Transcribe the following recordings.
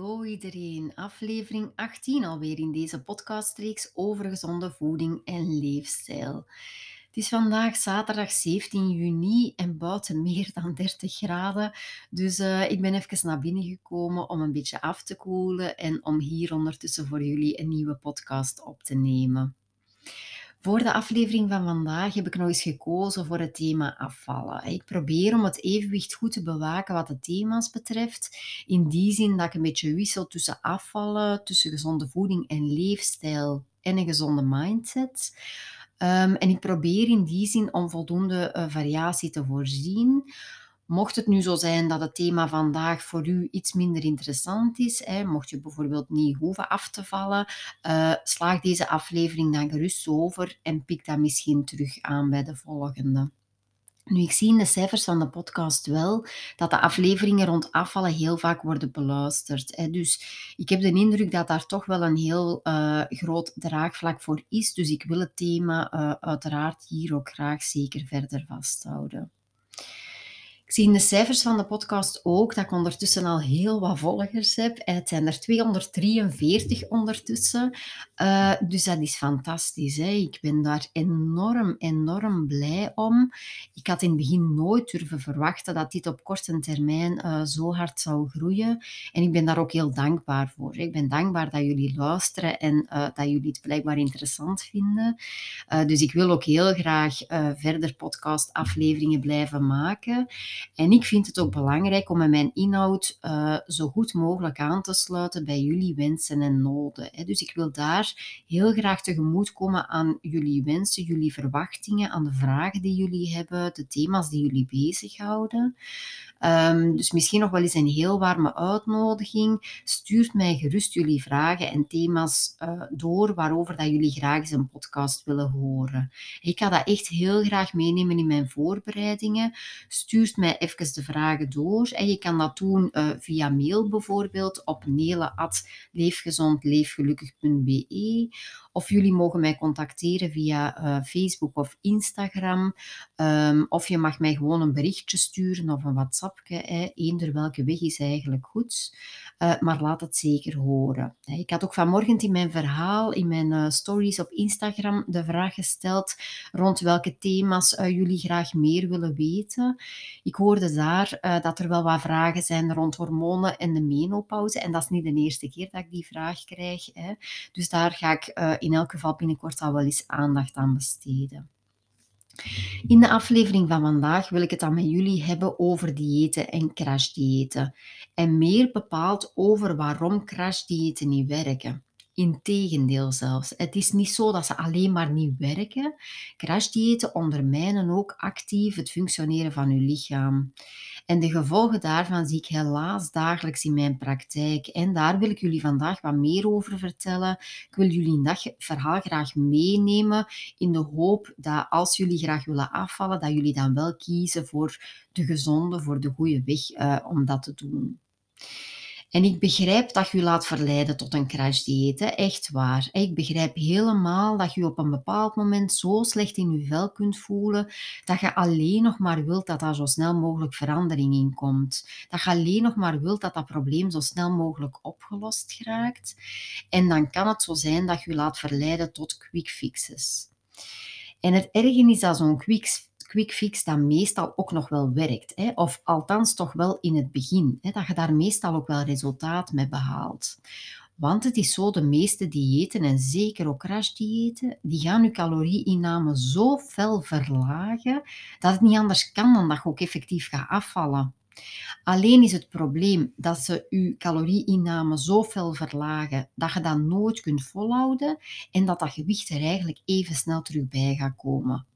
Hallo iedereen, aflevering 18 alweer in deze podcastreeks over gezonde voeding en leefstijl. Het is vandaag zaterdag 17 juni en buiten meer dan 30 graden. Dus uh, ik ben even naar binnen gekomen om een beetje af te koelen en om hier ondertussen voor jullie een nieuwe podcast op te nemen. Voor de aflevering van vandaag heb ik nog eens gekozen voor het thema afvallen. Ik probeer om het evenwicht goed te bewaken wat de thema's betreft. In die zin dat ik een beetje wissel tussen afvallen, tussen gezonde voeding en leefstijl en een gezonde mindset. Um, en ik probeer in die zin om voldoende uh, variatie te voorzien. Mocht het nu zo zijn dat het thema vandaag voor u iets minder interessant is, hè, mocht je bijvoorbeeld niet hoeven af te vallen, uh, slaag deze aflevering dan gerust over en pik dat misschien terug aan bij de volgende. Nu, ik zie in de cijfers van de podcast wel dat de afleveringen rond afvallen heel vaak worden beluisterd. Hè. Dus ik heb de indruk dat daar toch wel een heel uh, groot draagvlak voor is. Dus ik wil het thema uh, uiteraard hier ook graag zeker verder vasthouden. Ik zie in de cijfers van de podcast ook dat ik ondertussen al heel wat volgers heb. Het zijn er 243 ondertussen. Uh, dus dat is fantastisch. Hè? Ik ben daar enorm, enorm blij om. Ik had in het begin nooit durven verwachten dat dit op korte termijn uh, zo hard zou groeien. En ik ben daar ook heel dankbaar voor. Ik ben dankbaar dat jullie luisteren en uh, dat jullie het blijkbaar interessant vinden. dus ik wil ook heel graag verder podcastafleveringen blijven maken. En ik vind het ook belangrijk om mijn inhoud uh, zo goed mogelijk aan te sluiten bij jullie wensen en noden. Hè. Dus ik wil daar heel graag tegemoetkomen aan jullie wensen, jullie verwachtingen, aan de vragen die jullie hebben, de thema's die jullie bezighouden. Um, dus misschien nog wel eens een heel warme uitnodiging. Stuurt mij gerust jullie vragen en thema's uh, door waarover dat jullie graag eens een podcast willen horen. Ik ga dat echt heel graag meenemen in mijn voorbereidingen. Stuurt mij even de vragen door. En je kan dat doen uh, via mail bijvoorbeeld op nele.leefgezondleefgelukkig.be of jullie mogen mij contacteren via uh, Facebook of Instagram. Um, of je mag mij gewoon een berichtje sturen of een WhatsAppje. Eender welke weg is eigenlijk goed. Uh, maar laat het zeker horen. Ik had ook vanmorgen in mijn verhaal, in mijn uh, stories op Instagram, de vraag gesteld rond welke thema's jullie graag meer willen weten. Ik hoorde daar dat er wel wat vragen zijn rond hormonen en de menopauze. En dat is niet de eerste keer dat ik die vraag krijg. Hè. Dus daar ga ik in elk geval binnenkort al wel eens aandacht aan besteden. In de aflevering van vandaag wil ik het dan met jullie hebben over diëten en crashdiëten. En meer bepaald over waarom crashdiëten niet werken. Integendeel zelfs. Het is niet zo dat ze alleen maar niet werken. Crashdiëten ondermijnen ook actief het functioneren van uw lichaam. En de gevolgen daarvan zie ik helaas dagelijks in mijn praktijk. En daar wil ik jullie vandaag wat meer over vertellen. Ik wil jullie in dat verhaal graag meenemen in de hoop dat als jullie graag willen afvallen, dat jullie dan wel kiezen voor de gezonde, voor de goede weg uh, om dat te doen. En ik begrijp dat je u laat verleiden tot een crashdieet, echt waar. Ik begrijp helemaal dat je op een bepaald moment zo slecht in je vel kunt voelen dat je alleen nog maar wilt dat daar zo snel mogelijk verandering in komt. Dat je alleen nog maar wilt dat dat probleem zo snel mogelijk opgelost geraakt. En dan kan het zo zijn dat je je laat verleiden tot quick fixes. En het erge is dat zo'n quick quick fix dat meestal ook nog wel werkt. Hè? Of althans toch wel in het begin. Hè? Dat je daar meestal ook wel resultaat mee behaalt. Want het is zo, de meeste diëten, en zeker ook crashdiëten, die gaan je calorieinname zo fel verlagen, dat het niet anders kan dan dat je ook effectief gaat afvallen. Alleen is het probleem dat ze je calorieinname zo fel verlagen dat je dat nooit kunt volhouden en dat dat gewicht er eigenlijk even snel terug bij gaat komen.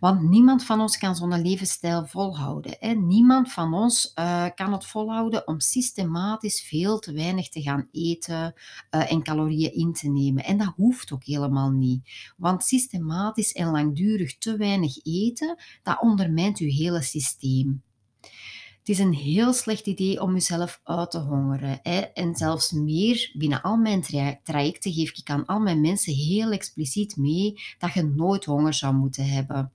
Want niemand van ons kan zo'n levensstijl volhouden. Niemand van ons uh, kan het volhouden om systematisch veel te weinig te gaan eten uh, en calorieën in te nemen. En dat hoeft ook helemaal niet. Want systematisch en langdurig te weinig eten, dat ondermijnt uw hele systeem. Het is een heel slecht idee om jezelf uit te hongeren. Hè? En zelfs meer, binnen al mijn trajecten geef ik aan al mijn mensen heel expliciet mee dat je nooit honger zou moeten hebben.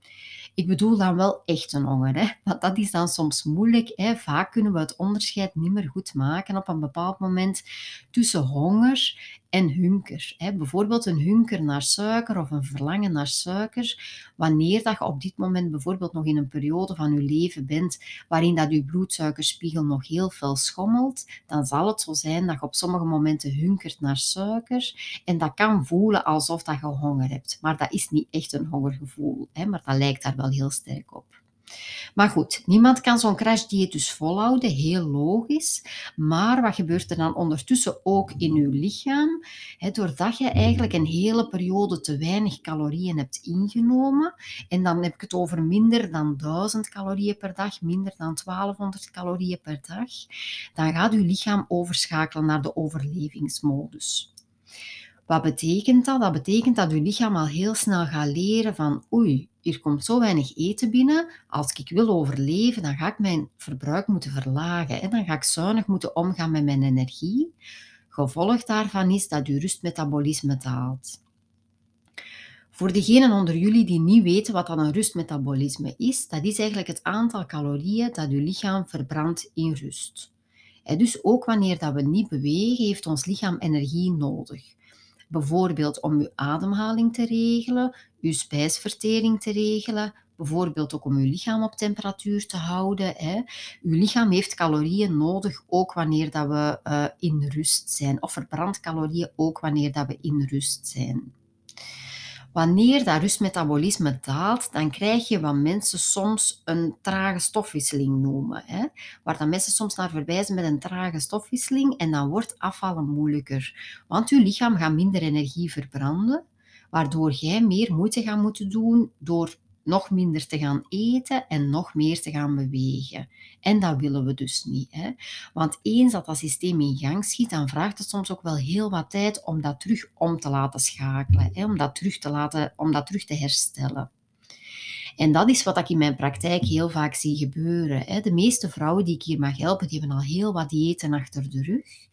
Ik bedoel dan wel echt een honger, hè? want dat is dan soms moeilijk. Hè? Vaak kunnen we het onderscheid niet meer goed maken op een bepaald moment tussen honger en hunker. Hè. Bijvoorbeeld een hunker naar suiker of een verlangen naar suiker. Wanneer dat je op dit moment bijvoorbeeld nog in een periode van je leven bent waarin dat je bloedsuikerspiegel nog heel veel schommelt, dan zal het zo zijn dat je op sommige momenten hunkert naar suiker. En dat kan voelen alsof dat je honger hebt. Maar dat is niet echt een hongergevoel, hè, maar dat lijkt daar wel heel sterk op. Maar goed, niemand kan zo'n crashdieet dus volhouden, heel logisch. Maar wat gebeurt er dan ondertussen ook in uw lichaam? doordat je eigenlijk een hele periode te weinig calorieën hebt ingenomen, en dan heb ik het over minder dan 1000 calorieën per dag, minder dan 1200 calorieën per dag, dan gaat uw lichaam overschakelen naar de overlevingsmodus. Wat betekent dat? Dat betekent dat uw lichaam al heel snel gaat leren van oei, hier komt zo weinig eten binnen. Als ik wil overleven, dan ga ik mijn verbruik moeten verlagen. En dan ga ik zuinig moeten omgaan met mijn energie. Gevolg daarvan is dat uw rustmetabolisme daalt. Voor degenen onder jullie die niet weten wat dan een rustmetabolisme is, dat is eigenlijk het aantal calorieën dat uw lichaam verbrandt in rust. dus ook wanneer dat we niet bewegen, heeft ons lichaam energie nodig. Bijvoorbeeld om uw ademhaling te regelen, uw spijsvertering te regelen, bijvoorbeeld ook om uw lichaam op temperatuur te houden. Hè. Uw lichaam heeft calorieën nodig ook wanneer dat we uh, in rust zijn, of verbrandt calorieën ook wanneer dat we in rust zijn. Wanneer dat rustmetabolisme daalt, dan krijg je wat mensen soms een trage stofwisseling noemen. Hè? Waar dan mensen soms naar verwijzen met een trage stofwisseling en dan wordt afvallen moeilijker. Want je lichaam gaat minder energie verbranden, waardoor jij meer moeite gaat moeten doen door nog minder te gaan eten en nog meer te gaan bewegen. En dat willen we dus niet. Hè? Want eens dat dat systeem in gang schiet, dan vraagt het soms ook wel heel wat tijd om dat terug om te laten schakelen, hè? Om, dat terug te laten, om dat terug te herstellen. En dat is wat ik in mijn praktijk heel vaak zie gebeuren. De meeste vrouwen die ik hier mag helpen, die hebben al heel wat diëten achter de rug.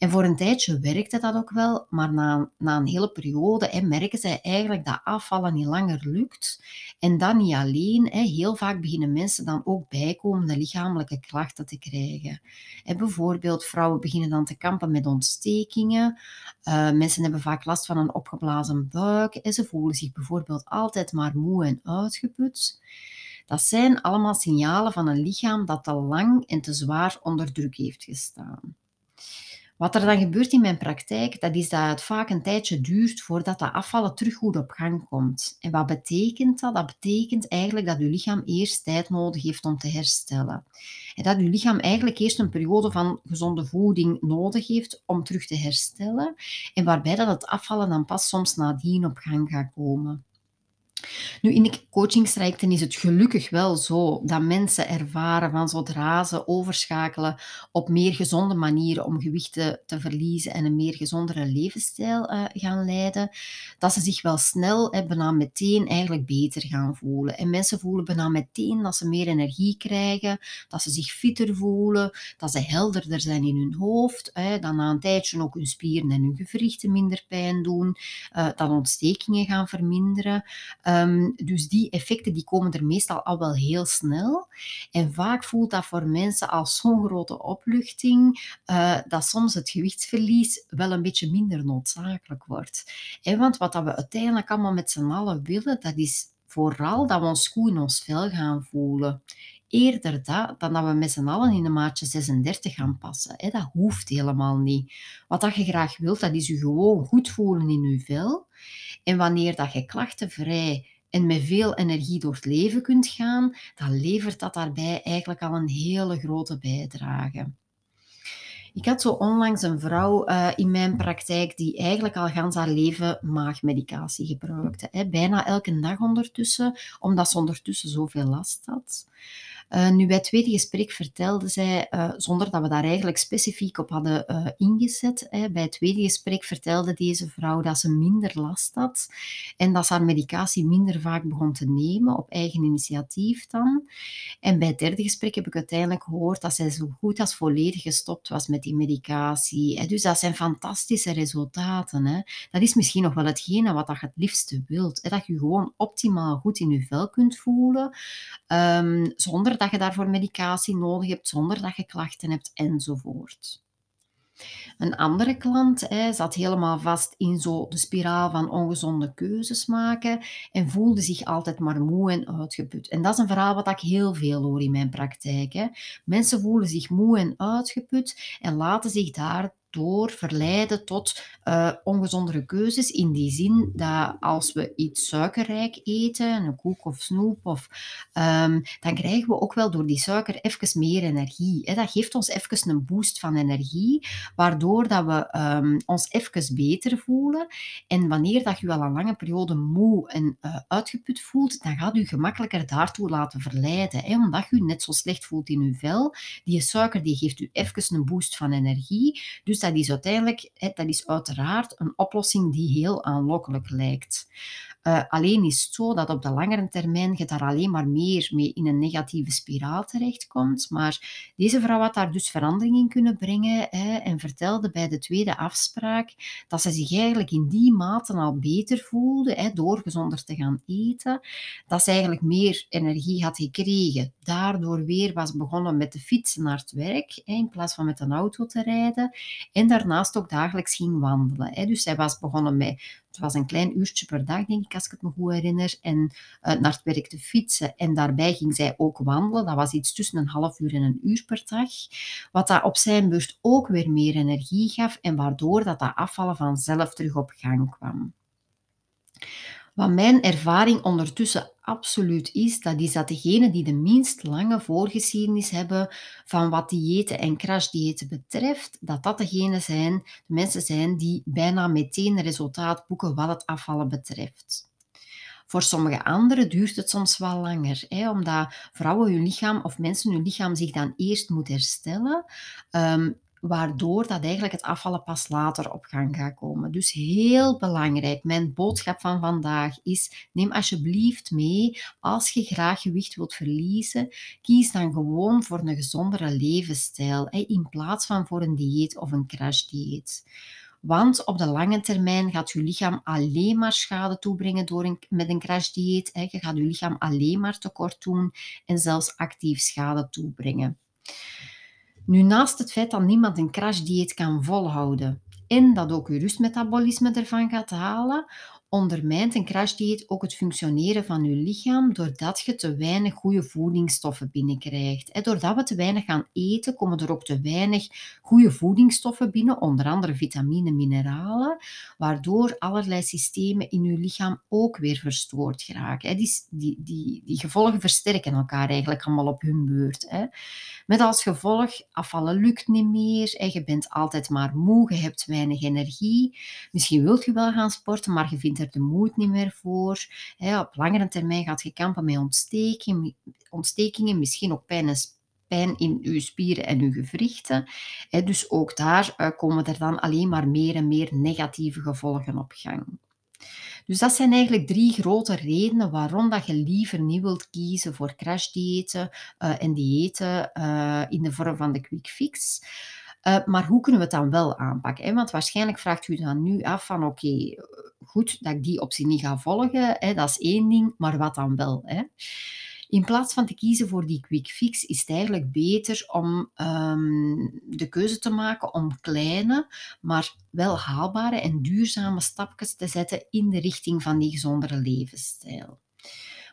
En voor een tijdje werkte dat ook wel, maar na, na een hele periode merken zij eigenlijk dat afvallen niet langer lukt. En dan niet alleen, hè, heel vaak beginnen mensen dan ook bijkomende lichamelijke klachten te krijgen. Hè, bijvoorbeeld, vrouwen beginnen dan te kampen met ontstekingen. Uh, mensen hebben vaak last van een opgeblazen buik. En ze voelen zich bijvoorbeeld altijd maar moe en uitgeput. Dat zijn allemaal signalen van een lichaam dat te lang en te zwaar onder druk heeft gestaan. Wat er dan gebeurt in mijn praktijk, dat is dat het vaak een tijdje duurt voordat dat afvallen terug goed op gang komt. En wat betekent dat? Dat betekent eigenlijk dat uw lichaam eerst tijd nodig heeft om te herstellen. En dat uw lichaam eigenlijk eerst een periode van gezonde voeding nodig heeft om terug te herstellen. En waarbij dat het afvallen dan pas soms nadien op gang gaat komen. Nu, in de coachingstrajecten is het gelukkig wel zo dat mensen ervaren van zodra ze overschakelen op meer gezonde manieren om gewichten te verliezen en een meer gezondere levensstijl uh, gaan leiden, dat ze zich wel snel, eh, bijna meteen, eigenlijk beter gaan voelen. En mensen voelen bijna meteen dat ze meer energie krijgen, dat ze zich fitter voelen, dat ze helderder zijn in hun hoofd, eh, dat na een tijdje ook hun spieren en hun gewrichten minder pijn doen, uh, dat ontstekingen gaan verminderen. Um, dus die effecten die komen er meestal al wel heel snel. En vaak voelt dat voor mensen als zo'n grote opluchting uh, dat soms het gewichtsverlies wel een beetje minder noodzakelijk wordt. En want wat dat we uiteindelijk allemaal met z'n allen willen, dat is vooral dat we ons goed in ons vel gaan voelen eerder dan dat we met z'n allen in een maatje 36 gaan passen. Dat hoeft helemaal niet. Wat dat je graag wilt, dat is je gewoon goed voelen in je vel. En wanneer dat je klachtenvrij en met veel energie door het leven kunt gaan, dan levert dat daarbij eigenlijk al een hele grote bijdrage. Ik had zo onlangs een vrouw uh, in mijn praktijk die eigenlijk al gans haar leven maagmedicatie gebruikte. Hè. Bijna elke dag ondertussen, omdat ze ondertussen zoveel last had. Uh, nu, bij het tweede gesprek vertelde zij, uh, zonder dat we daar eigenlijk specifiek op hadden uh, ingezet, hè, bij het tweede gesprek vertelde deze vrouw dat ze minder last had en dat ze haar medicatie minder vaak begon te nemen, op eigen initiatief dan. En bij het derde gesprek heb ik uiteindelijk gehoord dat zij zo goed als volledig gestopt was met die medicatie. Dus dat zijn fantastische resultaten. Hè. Dat is misschien nog wel hetgene wat je het liefste wilt. Dat je gewoon optimaal goed in je vel kunt voelen, um, zonder dat je daarvoor medicatie nodig hebt, zonder dat je klachten hebt enzovoort. Een andere klant hè, zat helemaal vast in zo de spiraal van ongezonde keuzes maken en voelde zich altijd maar moe en uitgeput. En dat is een verhaal wat ik heel veel hoor in mijn praktijk. Hè. Mensen voelen zich moe en uitgeput en laten zich daar door verleiden tot uh, ongezondere keuzes. In die zin dat als we iets suikerrijk eten, een koek of snoep, of, um, dan krijgen we ook wel door die suiker even meer energie. Hè. Dat geeft ons even een boost van energie, waardoor dat we um, ons even beter voelen. En wanneer dat je al een lange periode moe en uh, uitgeput voelt, dan gaat u gemakkelijker daartoe laten verleiden. Hè, omdat je net zo slecht voelt in uw vel. Die suiker die geeft u even een boost van energie. Dus dat is uiteindelijk, dat is uiteraard een oplossing die heel aanlokkelijk lijkt. Uh, alleen is het zo dat op de langere termijn je daar alleen maar meer mee in een negatieve spiraal terechtkomt. Maar deze vrouw had daar dus verandering in kunnen brengen hè, en vertelde bij de tweede afspraak dat ze zich eigenlijk in die mate al beter voelde hè, door gezonder te gaan eten. Dat ze eigenlijk meer energie had gekregen. Daardoor weer was begonnen met de fietsen naar het werk in plaats van met een auto te rijden. En daarnaast ook dagelijks ging wandelen. Dus zij was begonnen met het was een klein uurtje per dag, denk ik, als ik het me goed herinner. En uh, naar het werk te fietsen. En daarbij ging zij ook wandelen. Dat was iets tussen een half uur en een uur per dag. Wat dat op zijn beurt ook weer meer energie gaf. En waardoor dat, dat afvallen vanzelf terug op gang kwam. Wat mijn ervaring ondertussen absoluut is, dat is dat degenen die de minst lange voorgeschiedenis hebben van wat diëten en crashdiëten betreft, dat dat degenen zijn, de mensen zijn die bijna meteen resultaat boeken wat het afvallen betreft. Voor sommige anderen duurt het soms wel langer, hè, omdat vrouwen hun lichaam of mensen hun lichaam zich dan eerst moet herstellen. Um, waardoor dat eigenlijk het afvallen pas later op gang gaat komen. Dus heel belangrijk, mijn boodschap van vandaag is, neem alsjeblieft mee, als je graag gewicht wilt verliezen, kies dan gewoon voor een gezondere levensstijl, in plaats van voor een dieet of een crashdieet. Want op de lange termijn gaat je lichaam alleen maar schade toebrengen door een, met een crashdieet. Je gaat je lichaam alleen maar tekort doen en zelfs actief schade toebrengen. Nu, naast het feit dat niemand een crashdieet kan volhouden en dat ook je rustmetabolisme ervan gaat halen, ondermijnt een crashdieet ook het functioneren van je lichaam doordat je te weinig goede voedingsstoffen binnenkrijgt. Doordat we te weinig gaan eten, komen er ook te weinig goede voedingsstoffen binnen, onder andere vitamine, mineralen, waardoor allerlei systemen in je lichaam ook weer verstoord geraken. Die, die, die, die gevolgen versterken elkaar eigenlijk allemaal op hun beurt. Met als gevolg, afvallen lukt niet meer, je bent altijd maar moe, je hebt weinig energie. Misschien wilt je wel gaan sporten, maar je vindt er de moed niet meer voor. op langere termijn gaat je kampen met ontstekingen, ontstekingen misschien ook pijn, pijn in je spieren en je gewrichten. dus ook daar eh, komen er dan alleen maar meer en meer negatieve gevolgen op gang. Dus dat zijn eigenlijk drie grote redenen waarom dat je liever niet wilt kiezen voor crashdiëten uh, en diëten uh, in de vorm van de quick fix. Uh, maar hoe kunnen we het dan wel aanpakken? Hè? Want waarschijnlijk vraagt u dan nu af van oké, okay, goed dat ik die optie niet ga volgen, hè? dat is één ding, maar wat dan wel? Hè? In plaats van te kiezen voor die quick fix, is het eigenlijk beter om um, de keuze te maken om kleine, maar wel haalbare en duurzame stapjes te zetten in de richting van die gezondere levensstijl.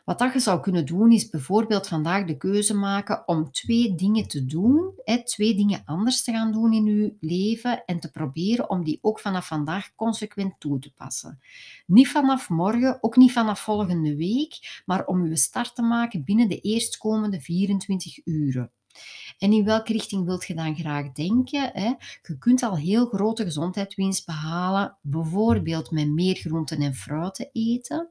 Wat dat je zou kunnen doen, is bijvoorbeeld vandaag de keuze maken om twee dingen te doen, hè, twee dingen anders te gaan doen in je leven en te proberen om die ook vanaf vandaag consequent toe te passen. Niet vanaf morgen, ook niet vanaf volgende week, maar om je start te maken binnen de eerstkomende 24 uren. En in welke richting wilt je dan graag denken? Hè? Je kunt al heel grote gezondheidswinst behalen, bijvoorbeeld met meer groenten en fruit te eten.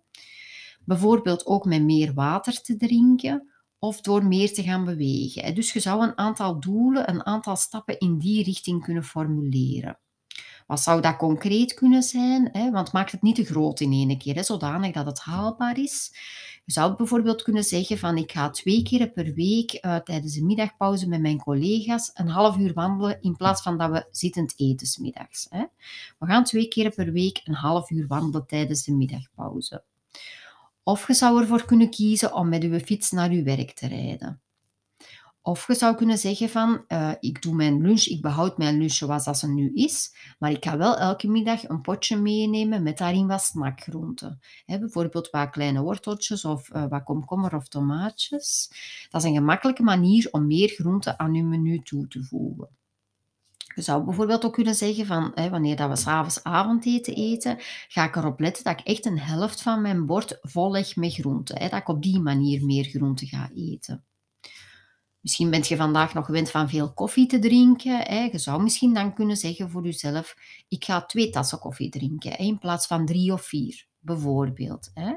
Bijvoorbeeld ook met meer water te drinken of door meer te gaan bewegen. Dus je zou een aantal doelen, een aantal stappen in die richting kunnen formuleren. Wat zou dat concreet kunnen zijn? Want maak het niet te groot in één keer, zodanig dat het haalbaar is. Je zou bijvoorbeeld kunnen zeggen van ik ga twee keer per week uh, tijdens de middagpauze met mijn collega's een half uur wandelen in plaats van dat we zittend eten smiddags. We gaan twee keer per week een half uur wandelen tijdens de middagpauze. Of je zou ervoor kunnen kiezen om met uw fiets naar uw werk te rijden. Of je zou kunnen zeggen van, uh, ik doe mijn lunch, ik behoud mijn lunch zoals dat ze nu is, maar ik ga wel elke middag een potje meenemen met daarin wat snackgroenten. He, bijvoorbeeld wat kleine worteltjes of uh, wat komkommer of tomaatjes. Dat is een gemakkelijke manier om meer groenten aan je menu toe te voegen. Je zou bijvoorbeeld ook kunnen zeggen van, hè, wanneer dat we s'avonds avondeten eten, ga ik erop letten dat ik echt een helft van mijn bord vol leg met groenten. Dat ik op die manier meer groenten ga eten. Misschien bent je vandaag nog gewend van veel koffie te drinken. Hè. Je zou misschien dan kunnen zeggen voor jezelf, ik ga twee tassen koffie drinken in plaats van drie of vier, bijvoorbeeld. Hè.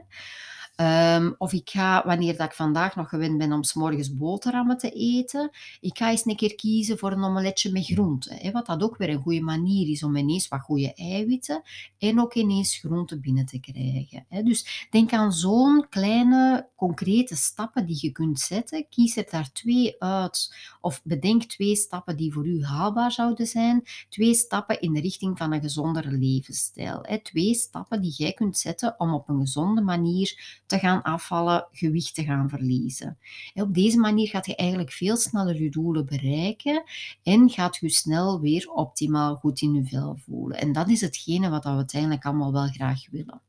Um, of ik ga, wanneer dat ik vandaag nog gewend ben om s morgens boterhammen te eten, ik ga eens een keer kiezen voor een omeletje met groenten. Hè, wat dat ook weer een goede manier is om ineens wat goede eiwitten en ook ineens groenten binnen te krijgen. Hè. Dus denk aan zo'n kleine, concrete stappen die je kunt zetten. Kies er daar twee uit of bedenk twee stappen die voor u haalbaar zouden zijn. Twee stappen in de richting van een gezondere levensstijl. Hè. Twee stappen die jij kunt zetten om op een gezonde manier te gaan afvallen, gewicht te gaan verliezen. Op deze manier gaat je eigenlijk veel sneller je doelen bereiken en gaat je snel weer optimaal goed in je vel voelen. En dat is hetgene wat we uiteindelijk allemaal wel graag willen.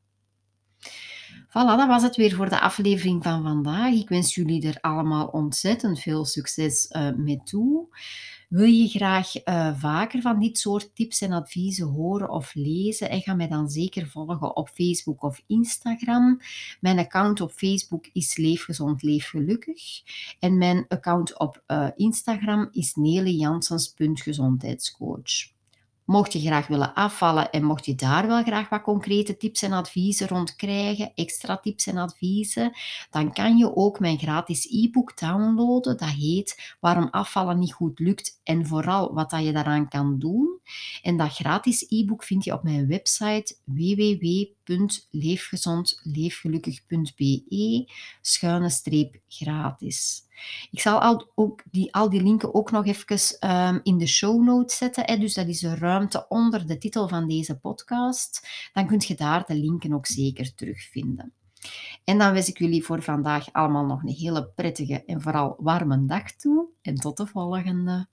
Voilà, dat was het weer voor de aflevering van vandaag. Ik wens jullie er allemaal ontzettend veel succes uh, mee toe. Wil je graag uh, vaker van dit soort tips en adviezen horen of lezen? En ga mij dan zeker volgen op Facebook of Instagram. Mijn account op Facebook is Leefgezond Leefgelukkig. En mijn account op uh, Instagram is nelejansens.gezondheidscoach. Mocht je graag willen afvallen en mocht je daar wel graag wat concrete tips en adviezen rond krijgen, extra tips en adviezen, dan kan je ook mijn gratis e-book downloaden. Dat heet Waarom afvallen niet goed lukt en vooral wat je daaraan kan doen. En dat gratis e-book vind je op mijn website www.leefgezondleefgelukkig.be schuine streep gratis. Ik zal al, ook die, al die linken ook nog even um, in de show notes zetten. Hè. Dus dat is de ruimte onder de titel van deze podcast. Dan kunt je daar de linken ook zeker terugvinden. En dan wens ik jullie voor vandaag allemaal nog een hele prettige en vooral warme dag toe. En tot de volgende.